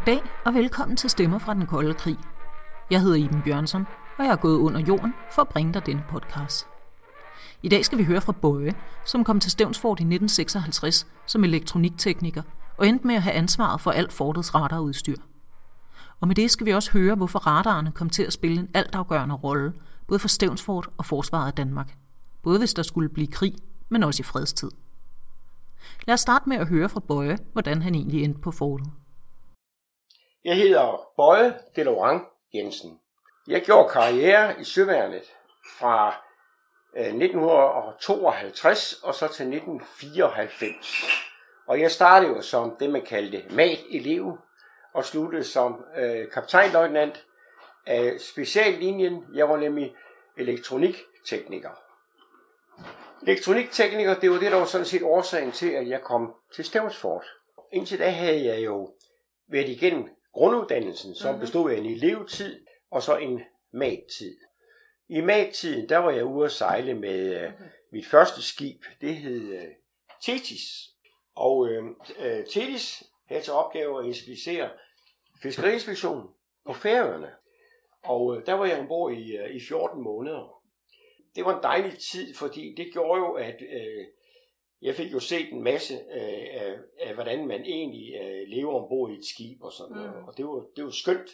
Goddag og velkommen til Stemmer fra den kolde krig. Jeg hedder Iben Bjørnsson, og jeg er gået under jorden for at bringe dig denne podcast. I dag skal vi høre fra Bøje, som kom til Stævnsfort i 1956 som elektroniktekniker og endte med at have ansvaret for alt fortets radarudstyr. Og med det skal vi også høre, hvorfor radarerne kom til at spille en altafgørende rolle, både for Stævnsfort og forsvaret af Danmark. Både hvis der skulle blive krig, men også i fredstid. Lad os starte med at høre fra Bøje, hvordan han egentlig endte på fortet. Jeg hedder Bøje Delorang Jensen. Jeg gjorde karriere i Søværnet fra øh, 1952 og så til 1994. Og jeg startede jo som det, man kaldte mat-elev, og sluttede som øh, kaptajnløjtnant af speciallinjen. Jeg var nemlig elektroniktekniker. Elektroniktekniker, det var det, der var sådan set årsagen til, at jeg kom til Stævnsfort. Indtil da havde jeg jo været igennem grunduddannelsen, som mm-hmm. bestod af en elevtid og så en mattid. I mattiden, der var jeg ude at sejle med uh, mit første skib. Det hed uh, Tetis. Og uh, uh, Tetis havde til opgave at inspicere fiskeriinspektionen på færøerne. Og uh, der var jeg ombord i, uh, i 14 måneder. Det var en dejlig tid, fordi det gjorde jo, at uh, jeg fik jo set en masse øh, af, af, hvordan man egentlig øh, lever ombord i et skib og sådan noget. Mm. Og det var, det var skønt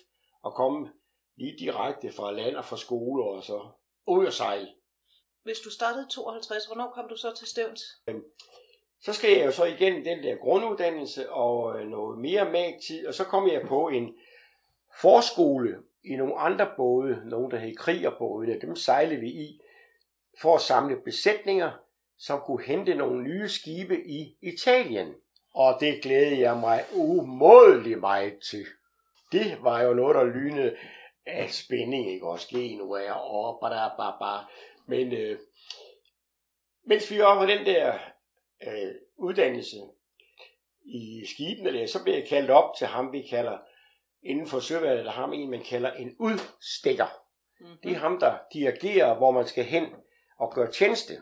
at komme lige direkte fra land og fra skole og så ud og sejle. Hvis du startede 52, hvornår kom du så til Stævns? Øhm, så skal jeg jo så igennem den der grunduddannelse og øh, noget mere magtid, og så kom jeg på en forskole i nogle andre både, nogle der hed krigerbådene, dem sejlede vi i for at samle besætninger, som kunne hente nogle nye skibe i Italien. Og det glædede jeg mig umådelig meget til. Det var jo noget, der lynede af spænding, ikke? Og Genua og bada, bada, bada. Men øh, mens vi var på den der øh, uddannelse i skibene der, så blev jeg kaldt op til ham, vi kalder inden for søværnet, der ham en, man kalder en udstikker. Mm-hmm. Det er ham, der dirigerer, hvor man skal hen og gøre tjeneste.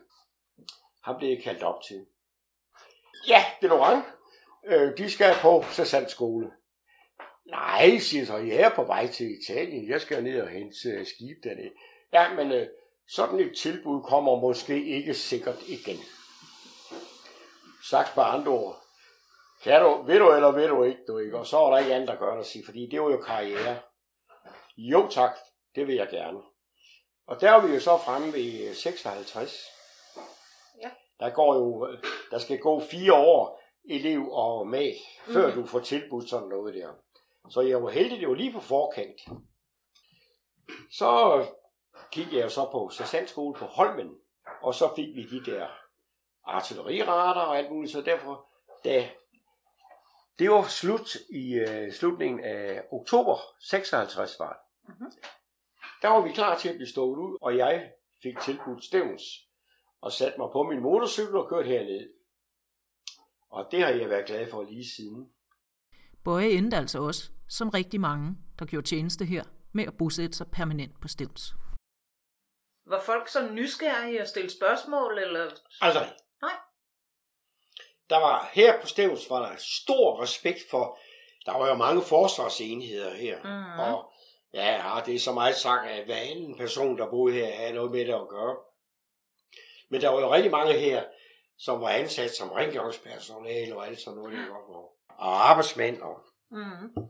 Ham blev jeg kaldt op til. Ja, det er Laurent. Øh, de skal på skole. Nej, siger så, jeg er på vej til Italien. Jeg skal ned og hente øh, skib dernede. Ja, men øh, sådan et tilbud kommer måske ikke sikkert igen. Sagt på andre ord. Kan du, ved du eller ved du ikke, du ikke? Og så er der ikke andet, der gør det sige, fordi det var jo karriere. Jo tak, det vil jeg gerne. Og der er vi jo så fremme ved 56. Ja. Der går jo, der skal gå fire år elev og mag, før mm. du får tilbudt sådan noget der. Så jeg var heldig, det var lige på forkant. Så gik jeg så på sergeantskole på Holmen, og så fik vi de der artillerirater og alt muligt, så derfor, da det var slut i uh, slutningen af oktober 56 var det. Mm-hmm. Der var vi klar til at blive stået ud, og jeg fik tilbudt stævns og satte mig på min motorcykel og kørte herned. Og det har jeg været glad for lige siden. Bøje endte altså også, som rigtig mange, der gjorde tjeneste her, med at bosætte sig permanent på Stevns. Var folk så nysgerrige at stille spørgsmål, eller? Aldrig. Nej. Der var her på Stevns var der stor respekt for, der var jo mange forsvarsenheder her, mm. og ja, det er så meget sagt, at hver anden person, der boede her, havde noget med det at gøre. Men der var jo rigtig mange her, som var ansat som rengøringspersonale og alt sådan noget, og, og arbejdsmænd. Og, mm.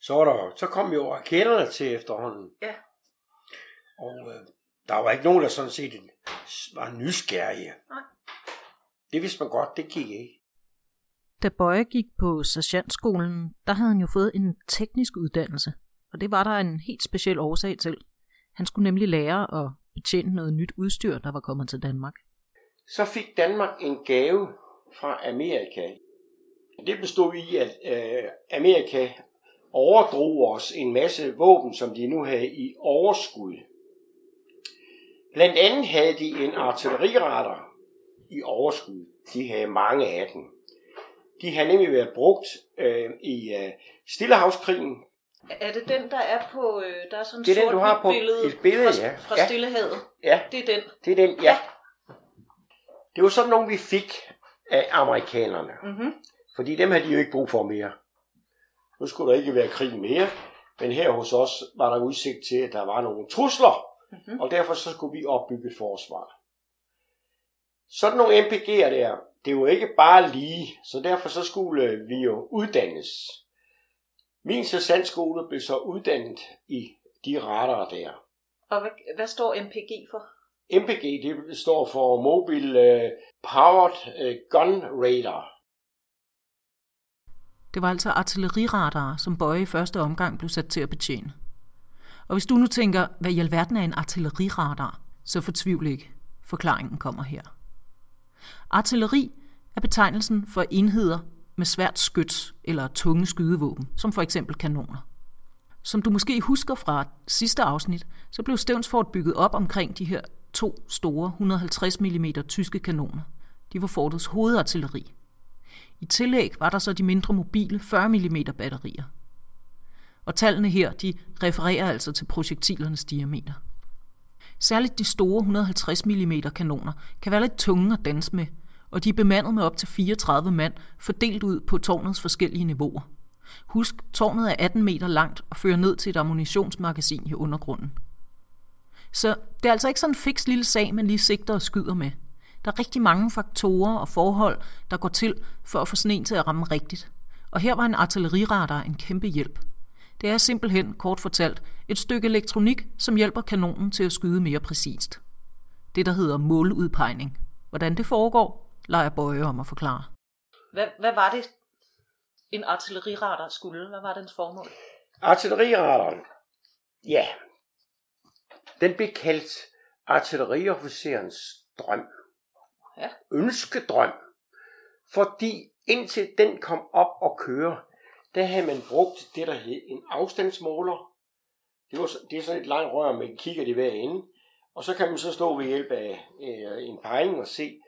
så, var der, så kom jo raketerne til efterhånden. Ja. Og øh, der var ikke nogen, der sådan set var nysgerrige. Nej. Det vidste man godt, det gik ikke. Da Bøje gik på sergeantskolen, der havde han jo fået en teknisk uddannelse. Og det var der en helt speciel årsag til. Han skulle nemlig lære at betjene noget nyt udstyr, der var kommet til Danmark. Så fik Danmark en gave fra Amerika. Det bestod i, at øh, Amerika overdrog os en masse våben, som de nu havde i overskud. Blandt andet havde de en artilleriradar i overskud. De havde mange af dem. De havde nemlig været brugt øh, i øh, Stillehavskrigen. Er det den, der er på, øh, der er sådan det er den, du har på billede, et billede fra, ja. fra ja. Stillehavet? Ja. Det er den? Det er den, ja. ja. Det var sådan nogle, vi fik af amerikanerne. Mm-hmm. Fordi dem har de jo ikke brug for mere. Nu skulle der ikke være krig mere, men her hos os var der udsigt til, at der var nogle trusler, Mm-hmm. og derfor så skulle vi opbygge et forsvar. Sådan nogle MPG'er der, det er jo ikke bare lige, så derfor så skulle vi jo uddannes. Min sergeantskole blev så uddannet i de radarer der. Og hvad, hvad står MPG for? MPG, det står for Mobile øh, Powered øh, Gun Radar. Det var altså artilleriradarer, som Bøje i første omgang blev sat til at betjene. Og hvis du nu tænker, hvad i alverden er en artilleriradar, så fortvivl ikke. Forklaringen kommer her. Artilleri er betegnelsen for enheder med svært skyt eller tunge skydevåben, som for eksempel kanoner. Som du måske husker fra sidste afsnit, så blev Stevnsfort bygget op omkring de her to store 150 mm tyske kanoner. De var fortets hovedartilleri. I tillæg var der så de mindre mobile 40 mm batterier. Og tallene her, de refererer altså til projektilernes diameter. Særligt de store 150 mm kanoner kan være lidt tunge at danse med, og de er bemandet med op til 34 mand, fordelt ud på tårnets forskellige niveauer. Husk, tårnet er 18 meter langt og fører ned til et ammunitionsmagasin i undergrunden. Så det er altså ikke sådan en fiks lille sag, man lige sigter og skyder med. Der er rigtig mange faktorer og forhold, der går til for at få sådan en til at ramme rigtigt. Og her var en artilleriradar en kæmpe hjælp. Det er simpelthen, kort fortalt, et stykke elektronik, som hjælper kanonen til at skyde mere præcist. Det, der hedder måludpegning. Hvordan det foregår, leger Bøje om at forklare. Hvad, hvad var det, en artilleriradar skulle? Hvad var dens formål? Artilleriradaren, ja, den blev kaldt artilleriofficerens drøm. Ja. Ønskedrøm. Fordi indtil den kom op og køre, der havde man brugt det, der hed en afstandsmåler. Det, var, det er sådan et langt rør med en kikkert i hver ende. Og så kan man så stå ved hjælp af øh, en pejling og se,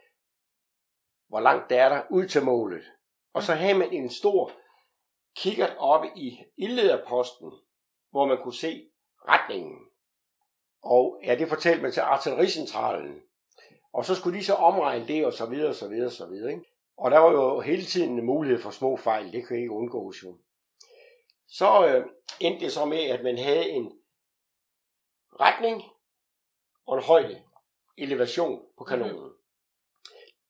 hvor langt der er der ud til målet. Og så havde man en stor kikkert oppe i ildlederposten, hvor man kunne se retningen. Og ja, det fortalte man til artillericentralen. Og så skulle de så omregne det, og så videre, og så videre, og så videre. Ikke? Og der var jo hele tiden en mulighed for små fejl. Det kan ikke undgås jo. Så øh, endte det så med, at man havde en retning og en højde elevation på kanonen.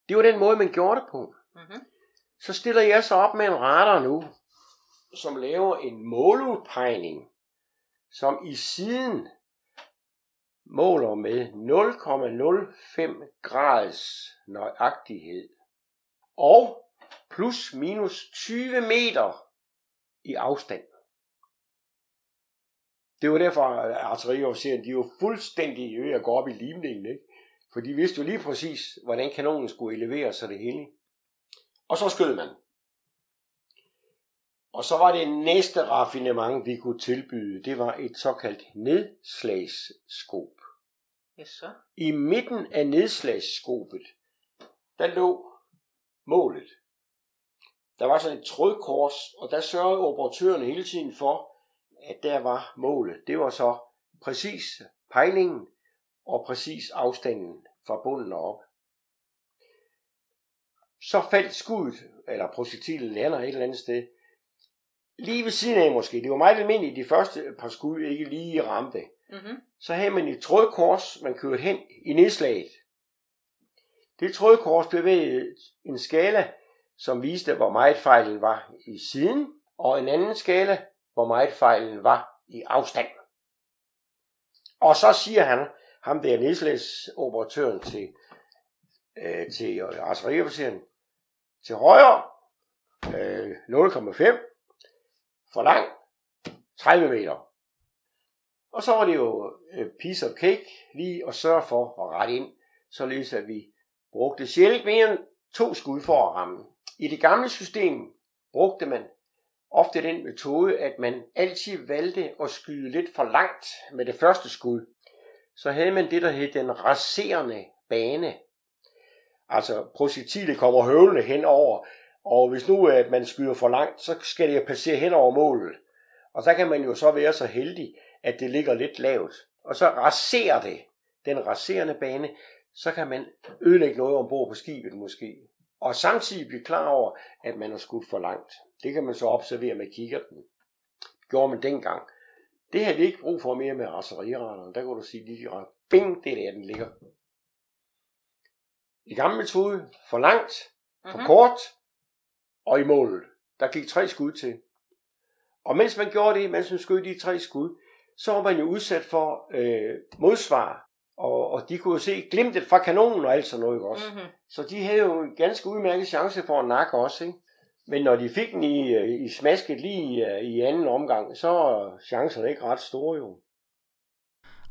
Det var den måde, man gjorde det på. Mm-hmm. Så stiller jeg så op med en radar nu, som laver en måludpegning, som i siden måler med 0,05 graders nøjagtighed og plus minus 20 meter i afstand. Det var derfor, at artilleriofficeren, de var fuldstændig ved at gå op i limningen, ikke? For de vidste jo lige præcis, hvordan kanonen skulle elevere sig det hele. Og så skød man. Og så var det næste raffinement, vi kunne tilbyde, det var et såkaldt nedslagsskop. Yes, så. I midten af nedslagsskopet, der lå målet. Der var sådan et trådkors, og der sørgede operatøren hele tiden for, at der var målet. Det var så præcis pejlingen og præcis afstanden fra bunden og op. Så faldt skuddet, eller projektilet lander et eller andet sted, lige ved siden af måske. Det var meget almindeligt, de første par skud ikke lige ramte. Mm-hmm. Så havde man et trådkors, man kørte hen i nedslaget. Det trådkors bevægede en skala, som viste, hvor meget fejlen var i siden, og en anden skala, hvor meget fejlen var i afstand. Og så siger han, ham der nedslagsoperatøren til, øh, til øh, artilleriofficeren, til højre øh, 0,5, for lang 30 meter. Og så var det jo øh, piece of cake lige at sørge for at rette ind, således at vi brugte sjældent mere end to skud for at ramme. I det gamle system brugte man ofte den metode, at man altid valgte at skyde lidt for langt med det første skud. Så havde man det, der hed den raserende bane. Altså projektilet kommer høvlende henover, og hvis nu at man skyder for langt, så skal det passere hen over målet. Og så kan man jo så være så heldig, at det ligger lidt lavt. Og så raserer det den raserende bane, så kan man ødelægge noget ombord på skibet måske. og samtidig blive klar over, at man har skudt for langt. Det kan man så observere med kikkerten. Gjorde man dengang. Det havde vi ikke brug for mere med artilleriradaren. Der kunne du sige lige ret. Bing, det er der, den ligger. I gamle metode, for langt, for Mhm. mm-hmm. kort, og i målet. Der gik tre skud til. Og mens man gjorde det, mens man skød de tre skud, så var man jo udsat for øh, modsvar. Og, og de kunne jo se glimtet fra kanonen og alt sådan noget, ikke også? Mm-hmm. Så de havde jo en ganske udmærket chance for at nakke også, ikke? Men når de fik den i, øh, i smasket lige øh, i anden omgang, så er chancerne ikke ret store jo.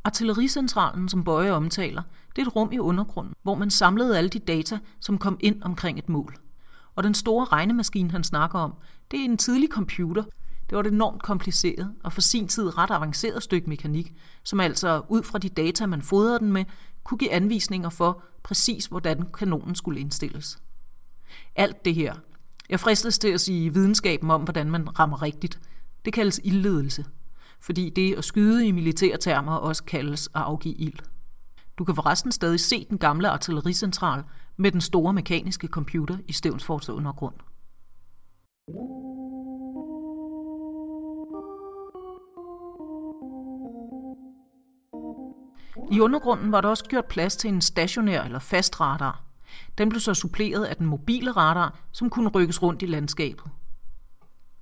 Artillericentralen, som Bøje omtaler, det er et rum i undergrunden, hvor man samlede alle de data, som kom ind omkring et mål. Og den store regnemaskine, han snakker om, det er en tidlig computer. Det var et enormt kompliceret og for sin tid ret avanceret stykke mekanik, som altså ud fra de data, man fodrede den med, kunne give anvisninger for præcis, hvordan kanonen skulle indstilles. Alt det her, jeg fristes til at sige videnskaben om, hvordan man rammer rigtigt, det kaldes ildledelse fordi det at skyde i militære termer også kaldes at afgive ild. Du kan forresten stadig se den gamle artillericentral med den store mekaniske computer i Stevnsfords undergrund. I undergrunden var der også gjort plads til en stationær eller fast radar. Den blev så suppleret af den mobile radar, som kunne rykkes rundt i landskabet.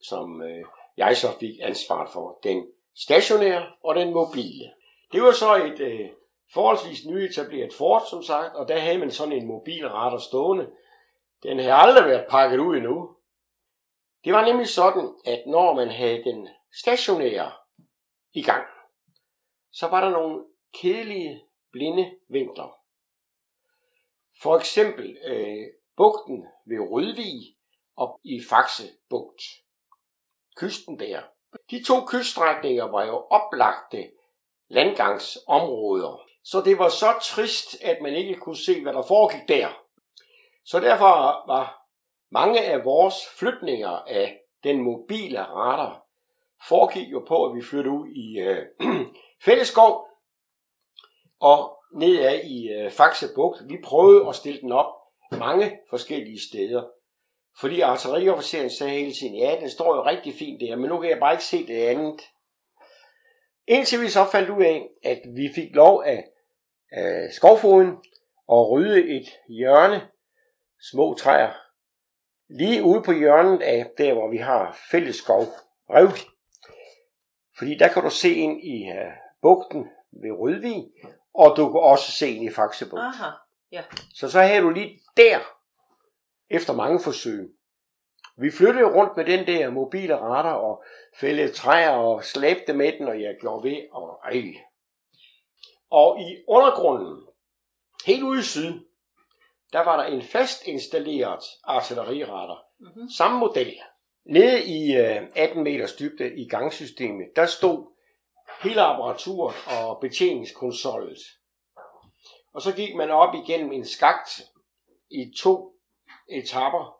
som øh, jeg så fik ansvaret for. Den stationære og den mobile. Det var så et øh, forholdsvis nyetableret fort, som sagt, og der havde man sådan en mobil radar stående. Den havde aldrig været pakket ud endnu. Det var nemlig sådan, at når man havde den stationære i gang, så var der nogle kedelige blinde vinkler. For eksempel øh, bugten ved Rødvig og i Faxe bugt kysten der. De to kyststrækninger var jo oplagte landgangsområder. Så det var så trist, at man ikke kunne se, hvad der foregik der. Så derfor var mange af vores flytninger af den mobile radar foregik jo på, at vi flyttede ud i øh, Fælleskov og nedad i øh, Faxe Bugt. Vi prøvede at stille den op mange forskellige steder. Fordi artilleriofficeren sagde hele tiden, ja, den står jo rigtig fint der, men nu kan jeg bare ikke se det andet. Indtil vi så fandt ud af, at vi fik lov af, af skovfoden at rydde et hjørne, små træer, lige ude på hjørnet af der, hvor vi har fælles skov, rev. Fordi der kan du se ind i uh, bugten ved Rødvig, og du kan også se ind i Faxebugt. Aha. Så så havde du lige der, efter mange forsøg. Vi flyttede rundt med den der mobile radar og fældede træer og slæbte med den, og jeg gjorde ved, og ej. Og i undergrunden, helt ude i syd, der var der en fast installeret artilleriradar. Mm-hmm. Samme model. Nede i øh, 18 meters dybde i gangsystemet, der stod hele apparaturet og betjeningskonsollet. Og så gik man op igennem en skagt i to etapper,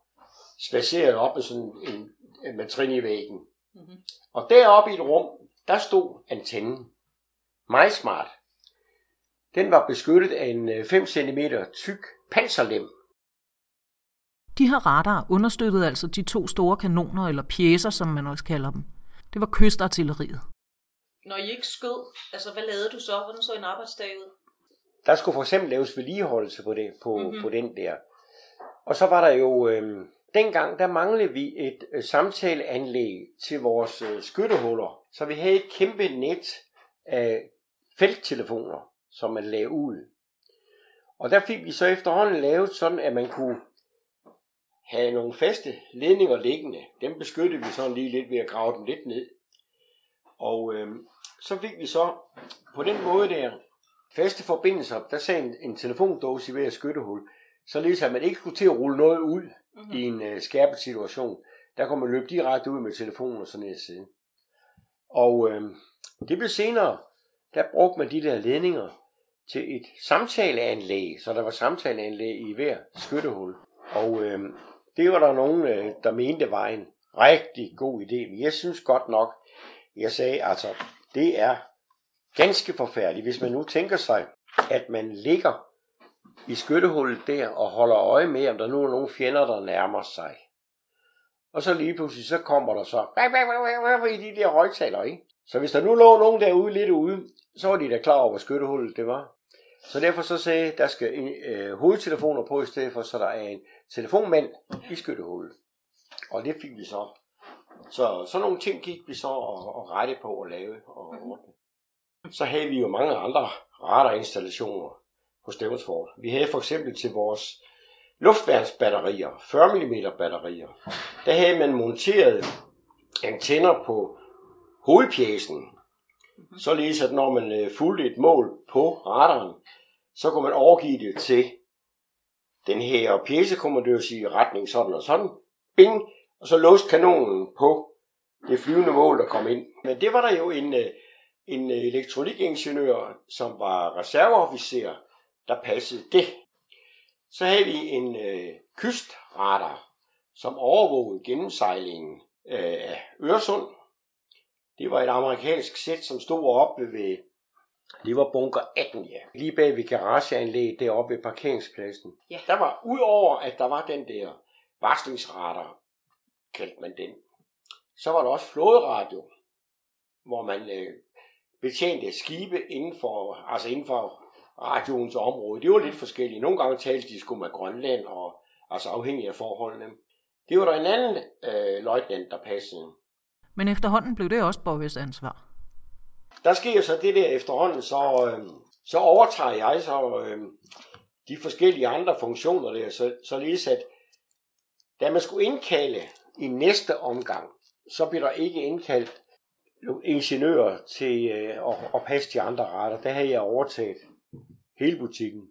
spaceret op med sådan en, en med trin i væggen. Mm-hmm. Og deroppe i et rum, der stod antennen. Meget smart. Den var beskyttet af en øh, 5 cm tyk panserlem. De her radar understøttede altså de to store kanoner, eller pjæser, som man også kalder dem. Det var kystartilleriet. Når I ikke skød, altså hvad lavede du så? Hvordan så en arbejdsdag ud? Der skulle for eksempel laves vedligeholdelse på, det, på, Mhm. mm-hmm. på den der. Og så var der jo, øh, dengang der manglede vi et øh, samtaleanlæg til vores øh, skyttehuller. Så vi havde et kæmpe net af felttelefoner, som man lagde ud. Og der fik vi så efterhånden lavet sådan, at man kunne have nogle faste ledninger liggende. Dem beskyttede vi sådan lige lidt ved at grave dem lidt ned. Og øh, så fik vi så på den måde der faste forbindelser, der sagde en, en telefondåse i hver skyttehul, således at man ikke skulle til at rulle noget ud Mm-hmm. i en øh, skærpet situation. Der kunne man løbe direkte ud med telefonen og sådan noget side. Og øh, det blev senere, der brugte man de der ledninger til et samtaleanlæg, så der var samtaleanlæg i hver skyttehul. Og øh, det var der nogen, øh, der mente var en rigtig god idé. Men jeg synes godt nok, jeg sagde, altså, det er ganske forfærdeligt, hvis man nu tænker sig, at man ligger i skyttehullet der og holder øje med, om der nu er nogle fjender, der nærmer sig. Og så lige pludselig, så kommer der så i de der højtaler, ikke? Så hvis der nu lå nogen derude lidt ude, så var de da klar over, hvor skyttehullet det var. Så derfor så sagde der skal en, øh, hovedtelefoner på i stedet for, så der er en telefonmand i skyttehullet. Og det fik vi så. Så sådan nogle ting gik vi så og, og rette på at lave og ordne. Så havde vi jo mange andre radarinstallationer på Stevensfort. Vi havde for eksempel til vores luftværnsbatterier, 40 mm batterier, der havde man monteret antenner på hovedpjæsen, således at når man øh, fulgte et mål på radaren, så kunne man overgive det til den her pjæsekommandør sige retning sådan og sådan, bing, og så låste kanonen på det flyvende mål, der kom ind. Men det var der jo en, øh, en elektronikingeniør, som var reserveofficer, der passede det. Så havde vi en øh, kystradar, som overvågede gennemsejlingen øh, af Øresund. Det var et amerikansk sæt, som stod oppe ved, det var bunker 18, ja. Lige bag ved garageanlægget deroppe ved parkeringspladsen. Ja. Der var, udover at der var den der varslingsradar, kaldte man den, så var der også flåderadio, hvor man øh, betjente skibe inden for, altså inden for radioens område. Det var lidt forskelligt. Nogle gange talte de sgu med Grønland, og, altså afhængig af forholdene. Det var der en anden øh, løjtnant, der passede. Men efterhånden blev det også Bøjes ansvar. Der sker så det der efterhånden, så, øh, så overtager jeg så øh, de forskellige andre funktioner der, så, således at da man skulle indkalde i næste omgang, så bliver der ikke indkaldt ingeniører til øh, at, at passe de andre retter. Der havde jeg overtaget hele butikken.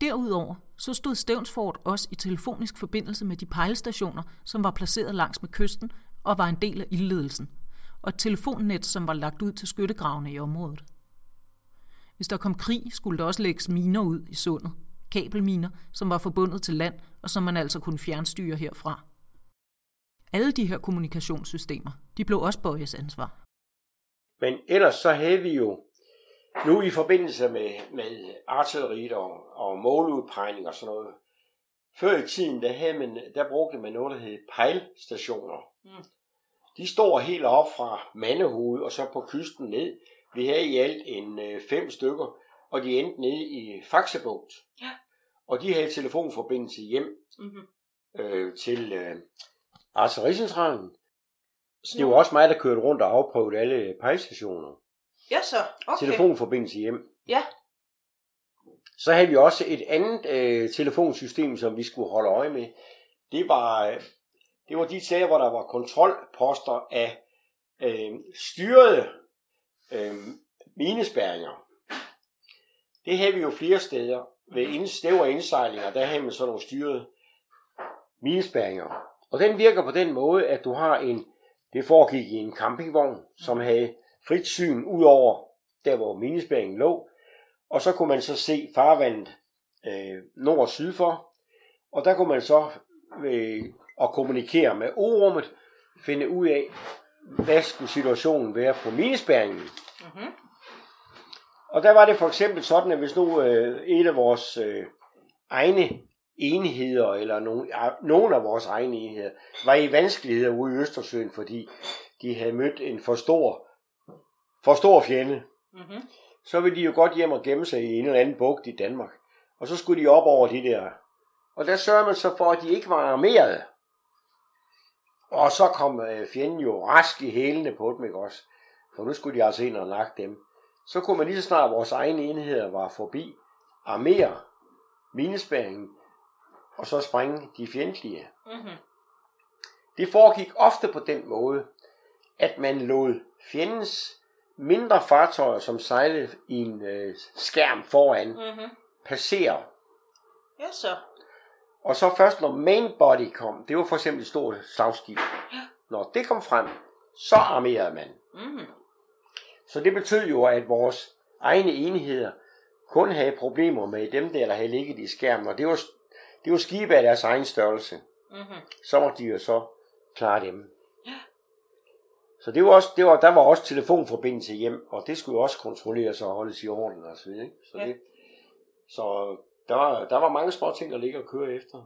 Derudover så stod Stevnsfort også i telefonisk forbindelse med de pejlestationer, som var placeret langs med kysten og var en del af ildledelsen, og et telefonnet, som var lagt ud til skyttegravene i området. Hvis der kom krig, skulle der også lægges miner ud i sundet. Kabelminer, som var forbundet til land, og som man altså kunne fjernstyre herfra. Alle de her kommunikationssystemer, de blev også Bøjes ansvar. Men ellers så havde vi jo nu i forbindelse med, med artilleriet og, og måludpegning og sådan noget, før i tiden, der, havde man, der brugte man noget, der hed pejlstationer. Mm. De står helt op fra Mandehoved og så på kysten ned. Vi havde i alt en øh, fem stykker, og de endte nede i Faxebugt. Ja. Og de havde telefonforbindelse hjem Mm-hmm. øh, til øh, artillericentralen. Det var også mig, der kørte rundt og afprøvede alle pejlstationer. Ja, så. Okay. telefonforbindelse hjem. Ja. Så havde vi også et andet øh, telefonsystem, som vi skulle holde øje med. Det var, øh, det var de steder, hvor der var kontrolposter af øh, styrede øh, minespærringer. Det havde vi jo flere steder. Ved ind- stævre indsejlinger, der havde man sådan nogle styrede minespærringer. Og den virker på den måde, at du har en, det foregik i en campingvogn, som havde frit syn ud over der, hvor minespæringen lå. Og så kunne man så se farvandet øh, nord og syd for. Og der kunne man så øh, at kommunikere med orummet, finde ud af, hvad skulle situationen være på minespæringen. Mm-hmm. Og der var det for eksempel sådan, at hvis nu øh, et af vores øh, egne enheder, eller nogen, ja, nogen af vores egne enheder, var i vanskeligheder ude i Østersøen, fordi de havde mødt en for stor, for stor fjende, Mm-hmm. så ville de jo godt hjem og gemme sig i en eller anden bugt i Danmark. Og så skulle de op over de der. Og der sørger man så for, at de ikke var armeret. Og så kom øh, fjenden jo rask i hælene på dem, ikke også? For nu skulle de altså ind og nakke dem. Så kunne man lige så snart vores egne enheder var forbi, armere minespæringen, og så sprænge de fjendtlige. Mm-hmm. Det foregik ofte på den måde, at man lod fjendens mindre fartøjer, som sejlede i en øh, skærm foran, Mm-hmm. passere. Ja, så. Og så først når main body kom, det var for eksempel et stort slagskib, når det kom frem, så armerede man. Mm-hmm. Så det betød jo, at vores egne enheder kun havde problemer med dem der, der havde ligget i skærmen, og det var, det var skibe af deres egen størrelse. Mm-hmm. så må de jo så klare dem. Så det var også, det var, der var også telefonforbindelse hjem, og det skulle jo også kontrolleres og holdes i orden og så videre. Ikke? Så, Ja. det, så der var, der var mange små ting, der ligger og køre efter.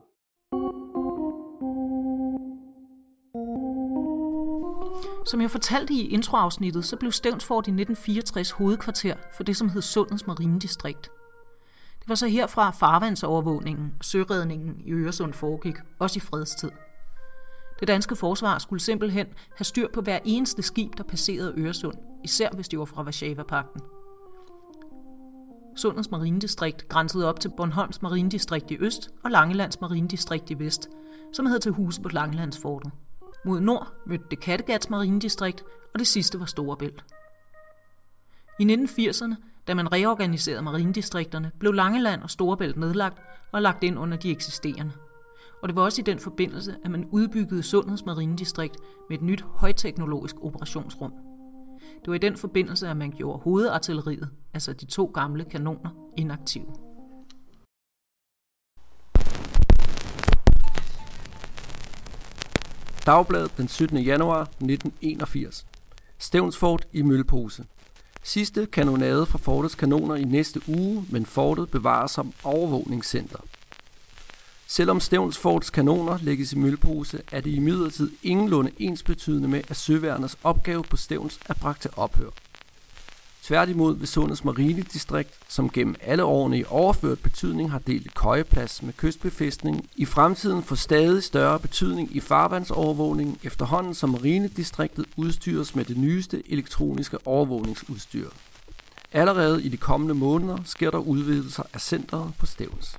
Som jeg fortalte i introafsnittet, så blev Stævnsfort i 1964 hovedkvarter for det, som hed Sundens Marinedistrikt. Det var så herfra farvandsovervågningen og søredningen i Øresund foregik, også i fredstid. Det danske forsvar skulle simpelthen have styr på hver eneste skib, der passerede Øresund, især hvis de var fra Varsava-pakten. Sundens Marinedistrikt grænsede op til Bornholms Marinedistrikt i øst og Langelands Marinedistrikt i vest, som havde til huse på Langelandsfortet. Mod nord mødte det Kattegats Marinedistrikt, og det sidste var Storebælt. I 1980'erne, da man reorganiserede marinedistrikterne, blev Langeland og Storebælt nedlagt og lagt ind under de eksisterende. Og det var også i den forbindelse, at man udbyggede Sundheds Marinedistrikt med et nyt højteknologisk operationsrum. Det var i den forbindelse, at man gjorde hovedartilleriet, altså de to gamle kanoner, inaktive. Dagbladet den 17. januar 1981. Stævnsfort i Mølpose. Sidste kanonade fra fortets kanoner i næste uge, men fortet bevares som overvågningscenter. Selvom Stævns Forts kanoner lægges i mølpose, er det i midlertid ingenlunde ensbetydende med, at søværnets opgave på Stævns er bragt til ophør. Tværtimod vil Sundets Marinedistrikt, som gennem alle årene i overført betydning har delt køjeplads med kystbefæstning, i fremtiden får stadig større betydning i farvandsovervågningen efterhånden som Marinedistriktet udstyres med det nyeste elektroniske overvågningsudstyr. Allerede i de kommende måneder sker der udvidelser af centret på Stævns.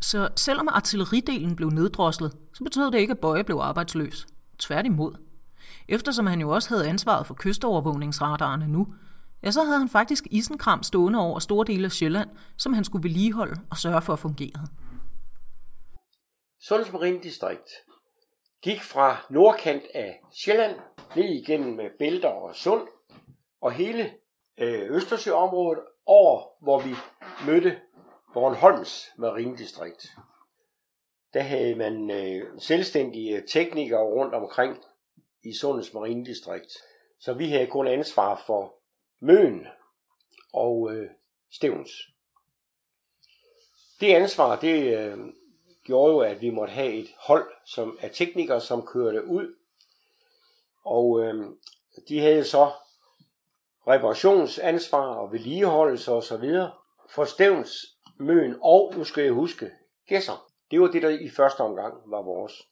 Så selvom artilleridelen blev neddroslet, så betød det ikke, at Bøje blev arbejdsløs. Tværtimod. Eftersom han jo også havde ansvaret for kystovervågningsradarerne nu, ja, så havde han faktisk isenkram stående over store dele af Sjælland, som han skulle vedligeholde og sørge for at fungere. Sunds Marinedistrikt gik fra nordkant af Sjælland ned igennem Bælter og Sund og hele øh, Østersøområdet over, hvor vi mødte Bornholms Marinedistrikt. Der havde man øh, selvstændige teknikere rundt omkring i Sundets Marinedistrikt. Så vi havde kun ansvar for Møn og øh, Stevens. Det ansvar, det øh, gjorde jo, at vi måtte have et hold som af teknikere, som kørte ud. Og øh, de havde så reparationsansvar og vedligeholdelse og så videre for Stevns, Møn og, nu skal jeg huske, Gæsser. Det var det, der i første omgang var vores.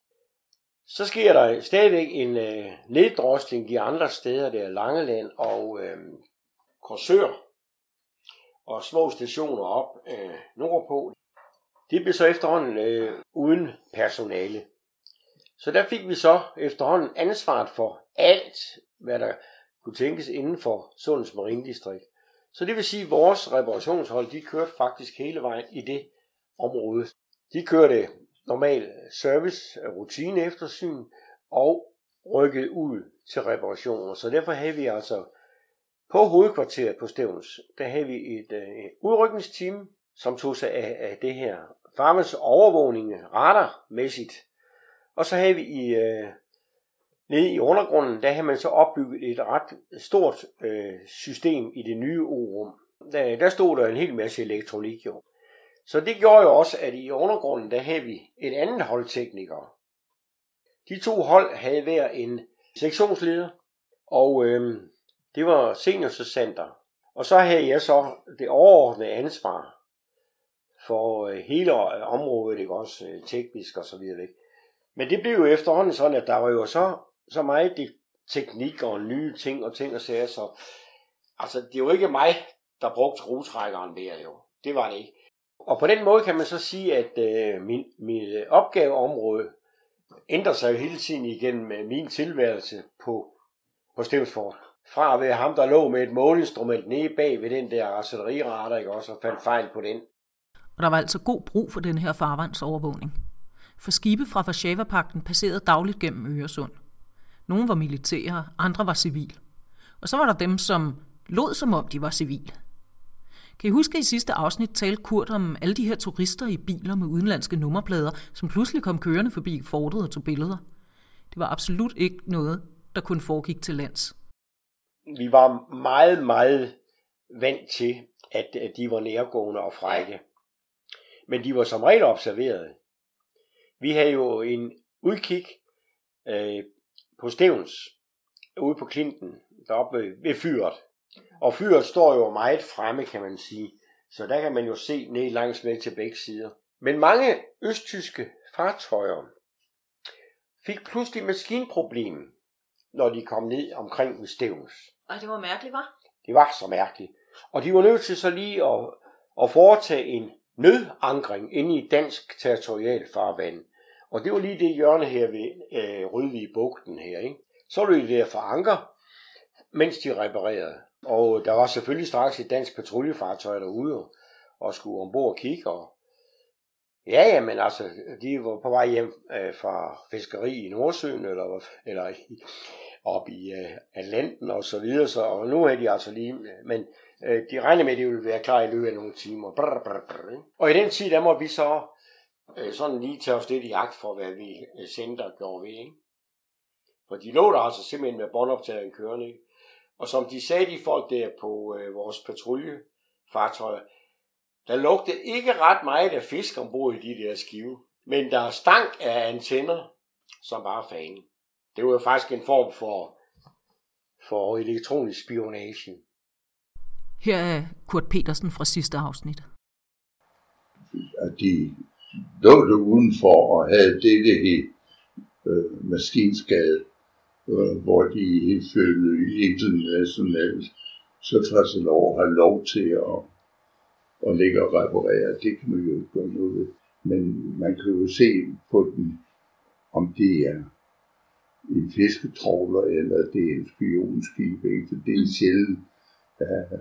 Så sker der stadigvæk en øh, neddrosling de andre steder, der er Langeland og øh, Korsør og små stationer op øh, nordpå. Det blev så efterhånden øh, uden personale. Så der fik vi så efterhånden ansvaret for alt, hvad der kunne tænkes inden for Sundens Marinedistrikt. Så det vil sige, at vores reparationshold, de kørte faktisk hele vejen i det område. De kørte normal service, rutine eftersyn og rykket ud til reparationer. Så derfor havde vi altså på hovedkvarteret på Stævns, der havde vi et, øh, et udrykningsteam, som tog sig af, af det her farmens overvågning radarmæssigt. Og så havde vi i, øh, nede i undergrunden, der havde man så opbygget et ret stort øh, system i det nye O-rum. Der, der stod der en hel masse elektronik jo. Så det gjorde jo også, at i undergrunden, der havde vi et andet hold teknikere. De to hold havde hver en sektionsleder, og øh, det var seniorsercenter. Og så havde jeg så det overordnede ansvar for øh, hele øh, området, ikke også øh, teknisk og så videre. Ikke? Men det blev jo efterhånden sådan, at der var jo så, så meget det, teknik og nye ting og ting og sager, så altså, det var ikke mig, der brugte rutrækkeren der jo. Det var det ikke. Og på den måde kan man så sige, at øh, min, min øh, opgaveområde ændrer sig jo hele tiden igennem øh, min tilværelse på, på Stevnsfort. Fra at være ham, der lå med et måleinstrument nede bag ved den der artilleriradarer, ikke også, og fandt fejl på den. Og der var altså god brug for den her farvandsovervågning. For skibe fra Varsava-pakten passerede dagligt gennem Øresund. Nogle var militære, andre var civil. Og så var der dem, som lod som om de var civile. Kan I huske, at i sidste afsnit talte Kurt om alle de her turister i biler med udenlandske nummerplader, som pludselig kom kørende forbi fortet og tog billeder? Det var absolut ikke noget, der kun foregik til lands. Vi var meget, meget vant til, at, de var nærgående og frække. Men de var som regel observeret. Vi havde jo en udkig øh, på Stevens, ude på Klinten, deroppe ved fyret. Og fyret står jo meget fremme, kan man sige. Så der kan man jo se ned langs med til begge sider. Men mange østtyske fartøjer fik pludselig maskinproblem, når de kom ned omkring ved Stevens. Ej, det var mærkeligt, var? Det var så mærkeligt. Og de var nødt til så lige at, at foretage en nødankring inde i dansk territorialfarvand. Og det var lige det hjørne her ved øh, Rødvig Bugten her. Ikke? Så løb det der for anker, mens de reparerede. Og der var selvfølgelig straks et dansk patruljefartøj derude og skulle ombord og kigge. Og ja, ja, men altså, de var på vej hjem øh, fra fiskeri i Nordsøen, eller, eller i, op i øh, Atlanten og så videre. Så, og nu er de altså lige, øh, men øh, de regner med, at de vil være klar i løbet af nogle timer. Brr, brr, brr, ikke? Og i den tid, der må vi så øh, sådan lige tage os lidt i agt for, hvad vi øh, sendte og gjorde ved. Ikke? For de lå der altså simpelthen med båndoptageren kørende. Ikke? Og som de sagde, de folk der på øh, vores patruljefartøjer, der lugtede ikke ret meget af fisk ombord i de der skive. Men der er stank af antenner, som bare fan. Det var jo faktisk en form for, for elektronisk spionage. Her er Kurt Petersen fra sidste afsnit. At de lå udenfor og havde dette i øh, maskinskade, Øh, hvor de ifølge internationalt så tager sig lov har lov til at, at ligge og reparere. Det kan man jo ikke gøre noget ved. Men man kan jo se på den, om det er en fisketråler eller det er en spionskib. Ikke? For det er sjældent,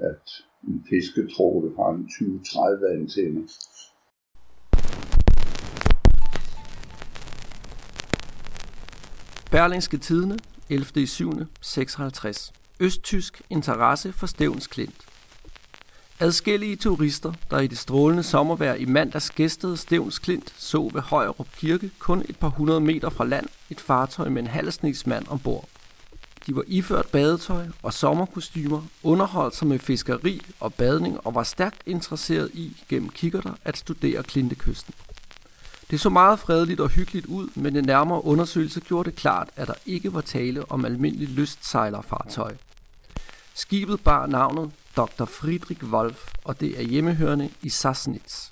at en fisketråler har en 20-30 antenner. Berlingske Tidene, 11. 7. 56. Østtysk interesse for Stævns Klint. Adskillige turister, der i det strålende sommervejr i mandags gæstede Stævns Klint, så ved Højerup Kirke kun et par hundrede meter fra land et fartøj med en halvsningsmand ombord. De var iført badetøj og sommerkostymer, underholdt sig med fiskeri og badning og var stærkt interesseret i gennem kikkerter at studere Klintekysten. Det så meget fredeligt og hyggeligt ud, men en nærmere undersøgelse gjorde det klart, at der ikke var tale om almindelig lystsejlerfartøj. Skibet bar navnet Dr. Friedrich Wolf, og det er hjemmehørende i Sassnitz.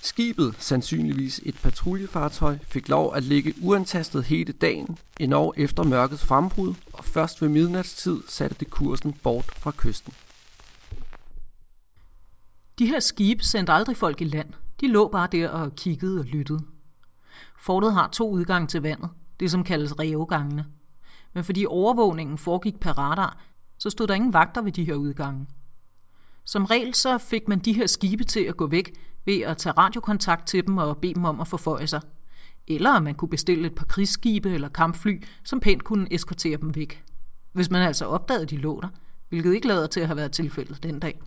Skibet, sandsynligvis et patruljefartøj, fik lov at ligge uantastet hele dagen, endnu efter mørkets frembrud, og først ved midnatstid satte det kursen bort fra kysten. De her skibe sendte aldrig folk i land. De lå bare der og kiggede og lyttede. Fortet har to udgange til vandet, det som kaldes rævegangene. Men fordi overvågningen foregik per radar, så stod der ingen vagter ved de her udgange. Som regel så fik man de her skibe til at gå væk ved at tage radiokontakt til dem og bede dem om at forføje sig. Eller at man kunne bestille et par krigsskibe eller kampfly, som pænt kunne eskortere dem væk. Hvis man altså opdagede, de lå der, hvilket ikke lader til at have været tilfældet den dag.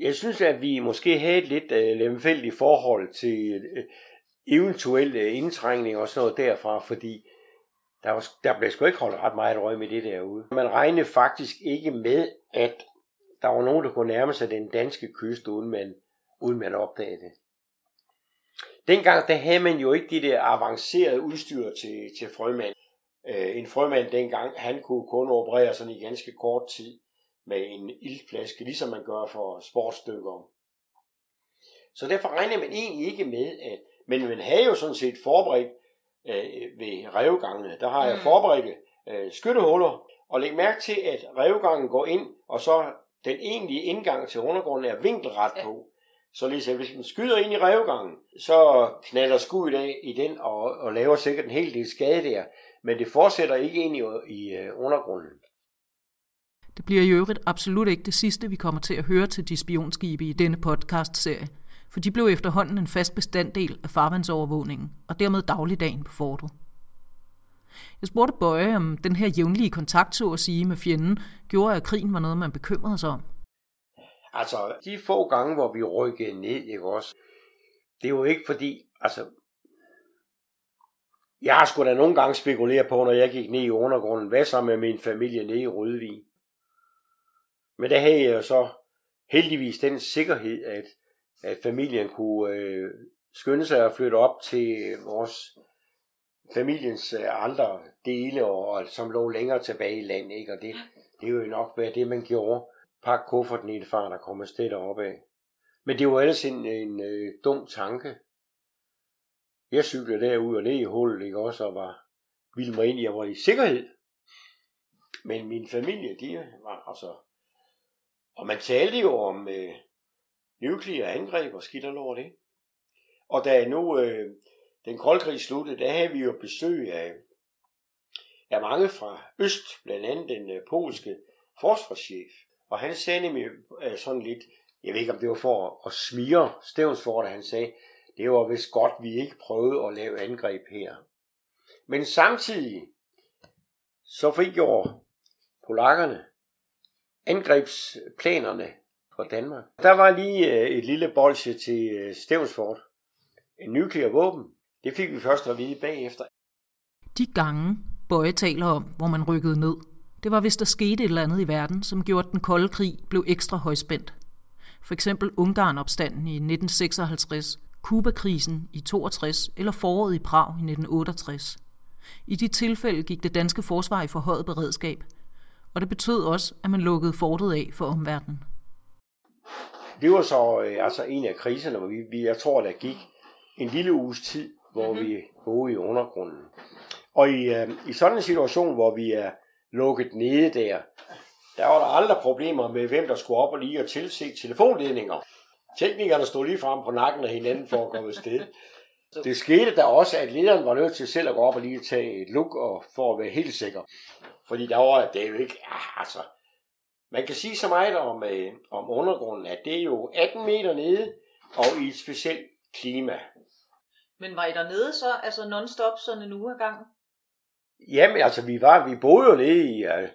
Jeg synes, at vi måske havde et lidt øh, lemfældigt forhold til øh, eventuelle øh, indtrængning og sådan noget derfra, fordi der, var, der blev sgu ikke holdt ret meget røg med det derude. Man regnede faktisk ikke med, at der var nogen, der kunne nærme sig den danske kyst, uden man, uden man opdagede det. Dengang der havde man jo ikke de der avancerede udstyr til, til frømand. Øh, en frømand dengang, han kunne kun operere sådan i ganske kort tid med en ildflaske, ligesom man gør for sportsstykker. Så derfor regner man egentlig ikke med, at, men man havde jo sådan set forberedt øh, ved revgangene, der har jeg Mm. forberedt øh, skyttehuller, og læg mærke til, at revgangen går ind, og så den egentlige indgang til undergrunden er vinkelret Ja. på. Så ligesom, hvis man skyder ind i revgangen, så knalder skuddet af i den og, og laver sikkert en hel del skade der, men det fortsætter ikke ind i, i øh, undergrunden. Det bliver i øvrigt absolut ikke det sidste, vi kommer til at høre til de spionskibe i denne podcast-serie, for de blev efterhånden en fast bestanddel af farvandsovervågningen, og dermed dagligdagen på fortet. Jeg spurgte Bøje, om den her jævnlige kontakt, så at sige, med fjenden, gjorde, at krigen var noget, man bekymrede sig om. Altså, de få gange, hvor vi rykkede ned, ikke også, det er jo ikke fordi, altså, jeg har sgu da nogle gange spekuleret på, når jeg gik ned i undergrunden, hvad så med min familie nede i Rødvig? Men der havde jeg jo så heldigvis den sikkerhed, at, at familien kunne øh, skynde sig at flytte op til øh, vores familiens øh, andre dele, og, og som lå længere tilbage i landet, ikke? og det, det er jo nok være det, man gjorde. Pak kufferten i det far, der kommer afsted deroppe af. Men det var ellers en, en øh, dum tanke. Jeg cyklede derud og ned i hullet, ikke også, og var ville mig ind, jeg var i sikkerhed. Men min familie, de var altså... Og man talte jo om øh, nukleare angreb og skidt og lort, ikke? Og da nu øh, den kolde krig sluttede, der havde vi jo besøg af, af mange fra Øst, blandt andet den øh, polske forsvarschef. Og han sagde nemlig øh, sådan lidt, jeg ved ikke om det var for at smire Stævnsfort, han sagde, det var vist godt, vi ikke prøvede at lave angreb her. Men samtidig så frigjorde polakkerne angrebsplanerne for Danmark. Der var lige øh, et lille bolsje til øh, En nuklear våben. Det fik vi først at vide bagefter. De gange, Bøje taler om, hvor man rykkede ned, det var hvis der skete et eller andet i verden, som gjorde, at den kolde krig blev ekstra højspændt. For eksempel Ungarn-opstanden i 1956, Kuba-krisen i 62 eller foråret i Prag i 1968. I de tilfælde gik det danske forsvar i forhøjet beredskab, og det betød også, at man lukkede fortet af for omverdenen. Det var så øh, altså en af kriserne, hvor vi, vi, jeg tror, der gik en lille uges tid, hvor mm-hmm. vi boede i undergrunden. Og i, øh, i sådan en situation, hvor vi er lukket nede der, der var der aldrig problemer med, hvem der skulle op og lige og tilse telefonledninger. Teknikerne stod lige frem på nakken af hinanden for at komme sted. Det skete der også, at lederen var nødt til selv at gå op og lige tage et look og for at være helt sikker. Fordi der var det er jo ikke, ja, altså, man kan sige så meget om, øh, om undergrunden, at det er jo 18 meter nede og i et specielt klima. Men var I dernede så, altså non-stop sådan en uge ad gangen? Jamen, altså, vi, var, vi boede jo nede i uh,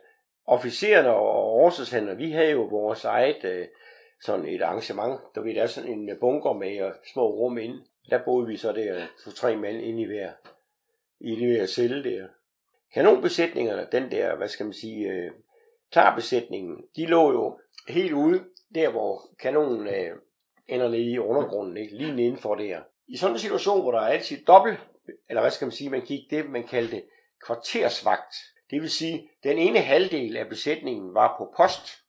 officererne og årsagshænder. Vi havde jo vores eget uh, sådan et arrangement. Der var der sådan en bunker med og små rum inde. Der boede vi så der to-tre mand inde i hver, i det hver celle der. Kanonbesætningerne, den der, hvad skal man sige, øh, klarbesætningen, de lå jo helt ude, der hvor kanonen øh, ender lige i undergrunden, ikke? lige indenfor der. I sådan en situation, hvor der er altid dobbelt, eller hvad skal man sige, man gik det, man kaldte kvartersvagt. Det vil sige, den ene halvdel af besætningen var på post,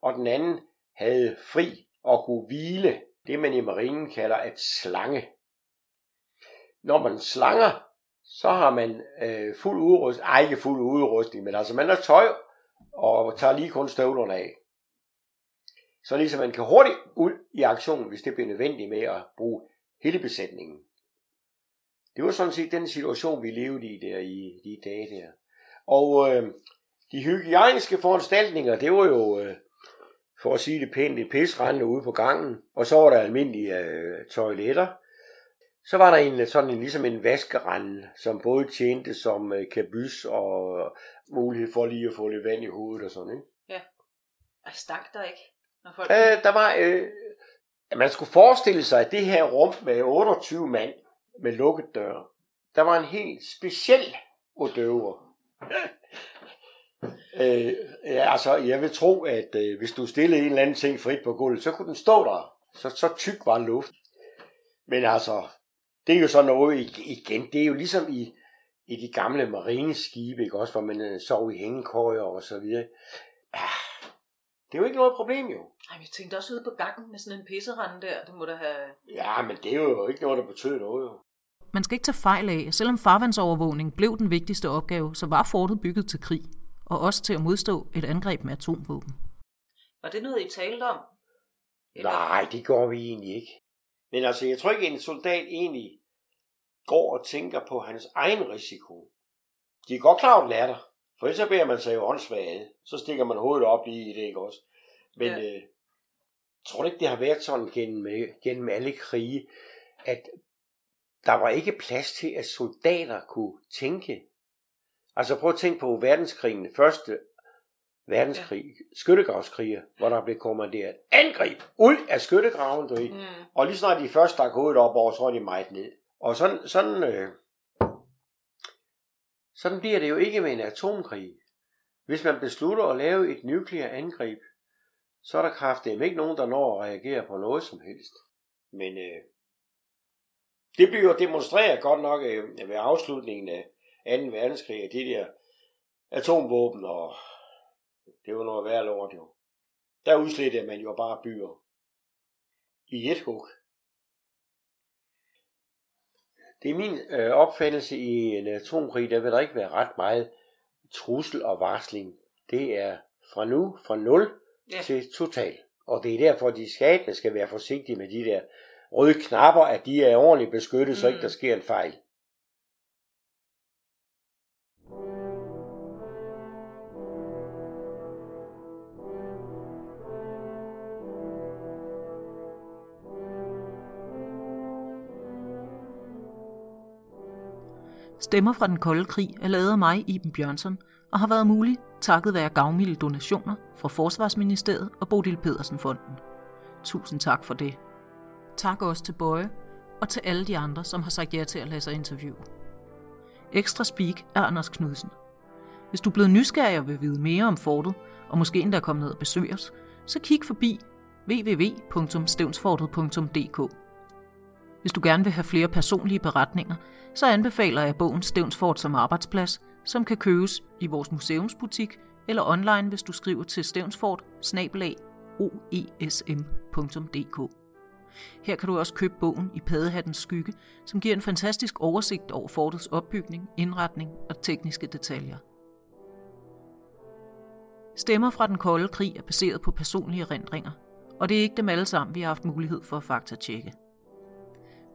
og den anden havde fri og kunne hvile, det man i marinen kalder at slange. Når man slanger, så har man øh, fuld udrustning, ej ikke fuld udrustning, men altså man har tøj og tager lige kun støvlerne af. Så ligesom man kan hurtigt ud i aktionen, hvis det bliver nødvendigt med at bruge hele besætningen. Det var sådan set den situation, vi levede i der i de dage der. Og øh, de hygiejniske foranstaltninger, det var jo, øh, for at sige det pænt, et pisrende ude på gangen. Og så var der almindelige øh, toiletter. Så var der en, sådan en, ligesom en vaskerande, som både tjente som øh, kabys og mulighed for lige at få lidt vand i hovedet og sådan, ikke? Ja. Og stak der ikke? Når folk... Øh, der var, øh, man skulle forestille sig, at det her rum med 28 mand med lukket dør, der var en helt speciel odøver. øh, ja, altså, jeg vil tro, at øh, hvis du stillede en eller anden ting frit på gulvet, så kunne den stå der. Så, så tyk var luft. Men altså, det er jo sådan noget igen, det er jo ligesom i, i de gamle marineskibe, ikke også, hvor man øh, sov i hængekøjer og så videre. Ah, det er jo ikke noget problem jo. Ej, jeg tænkte også ude på gangen med sådan en pisserende der, det må da have... Ja, men det er jo ikke noget, der betyder noget jo. Man skal ikke tage fejl af, at selvom farvandsovervågning blev den vigtigste opgave, så var fortet bygget til krig, og også til at modstå et angreb med atomvåben. Var det noget, I talte om? Eller? Nej, det går vi egentlig ikke. Men altså, jeg tror ikke, en soldat egentlig går og tænker på hans egen risiko. De er godt klar over, at der. For ellers så beder man sig jo åndssvagt Så stikker man hovedet op lige i det, ikke også? Men ja. øh, tror du ikke, det har været sådan gennem, øh, gennem alle krige, at der var ikke plads til, at soldater kunne tænke. Altså prøv at tænke på verdenskrigen, første verdenskrig, ja. skyttegravskriger, hvor der blev kommanderet angreb ud af skyttegraven, du mm. og lige snart de først stak hovedet op over, så var de meget ned. Og sådan, sådan, øh, sådan bliver det jo ikke med en atomkrig. Hvis man beslutter at lave et nuklear angreb, så er der kraftigt ikke nogen, der når at reagere på noget som helst. Men øh, det bliver demonstreret godt nok øh, ved afslutningen af 2. verdenskrig, at det der atomvåben, og det var noget værd lort jo. Der udslettede man jo bare byer i et hug. Det er min øh, opfattelse i en atomkrig, der vil der ikke være ret meget trussel og varsling. Det er fra nu, fra 0 ja. til total. Og det er derfor, at de skabende skal være forsigtige med de der røde knapper, at de er ordentligt beskyttet, mm. så ikke der sker en fejl. Stemmer fra den kolde krig er lavet af mig, Iben Bjørnsson, og har været mulig takket være gavmilde donationer fra Forsvarsministeriet og Bodil Pedersen Fonden. Tusind tak for det. Tak også til Bøje og til alle de andre, som har sagt ja til at lade sig interviewe. Ekstra speak er Anders Knudsen. Hvis du er blevet nysgerrig og vil vide mere om fortet, og måske endda komme ned og besøge os, så kig forbi www.stevnsfortet.dk. Hvis du gerne vil have flere personlige beretninger, så anbefaler jeg bogen Stevnsfort som arbejdsplads, som kan købes i vores museumsbutik eller online, hvis du skriver til stevnsfort oesm.dk. Her kan du også købe bogen i Padehattens skygge, som giver en fantastisk oversigt over fortets opbygning, indretning og tekniske detaljer. Stemmer fra den kolde krig er baseret på personlige erindringer, og det er ikke dem alle sammen, vi har haft mulighed for at faktatjekke.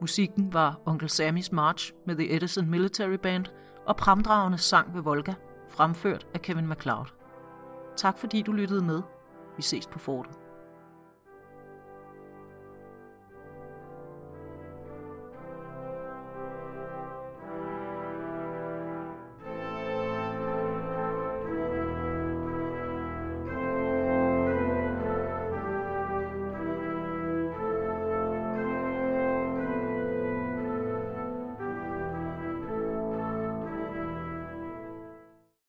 Musikken var Onkel Sammys March med The Edison Military Band og Pramdragende sang ved Volga, fremført af Kevin MacLeod. Tak fordi du lyttede med. Vi ses på fortet.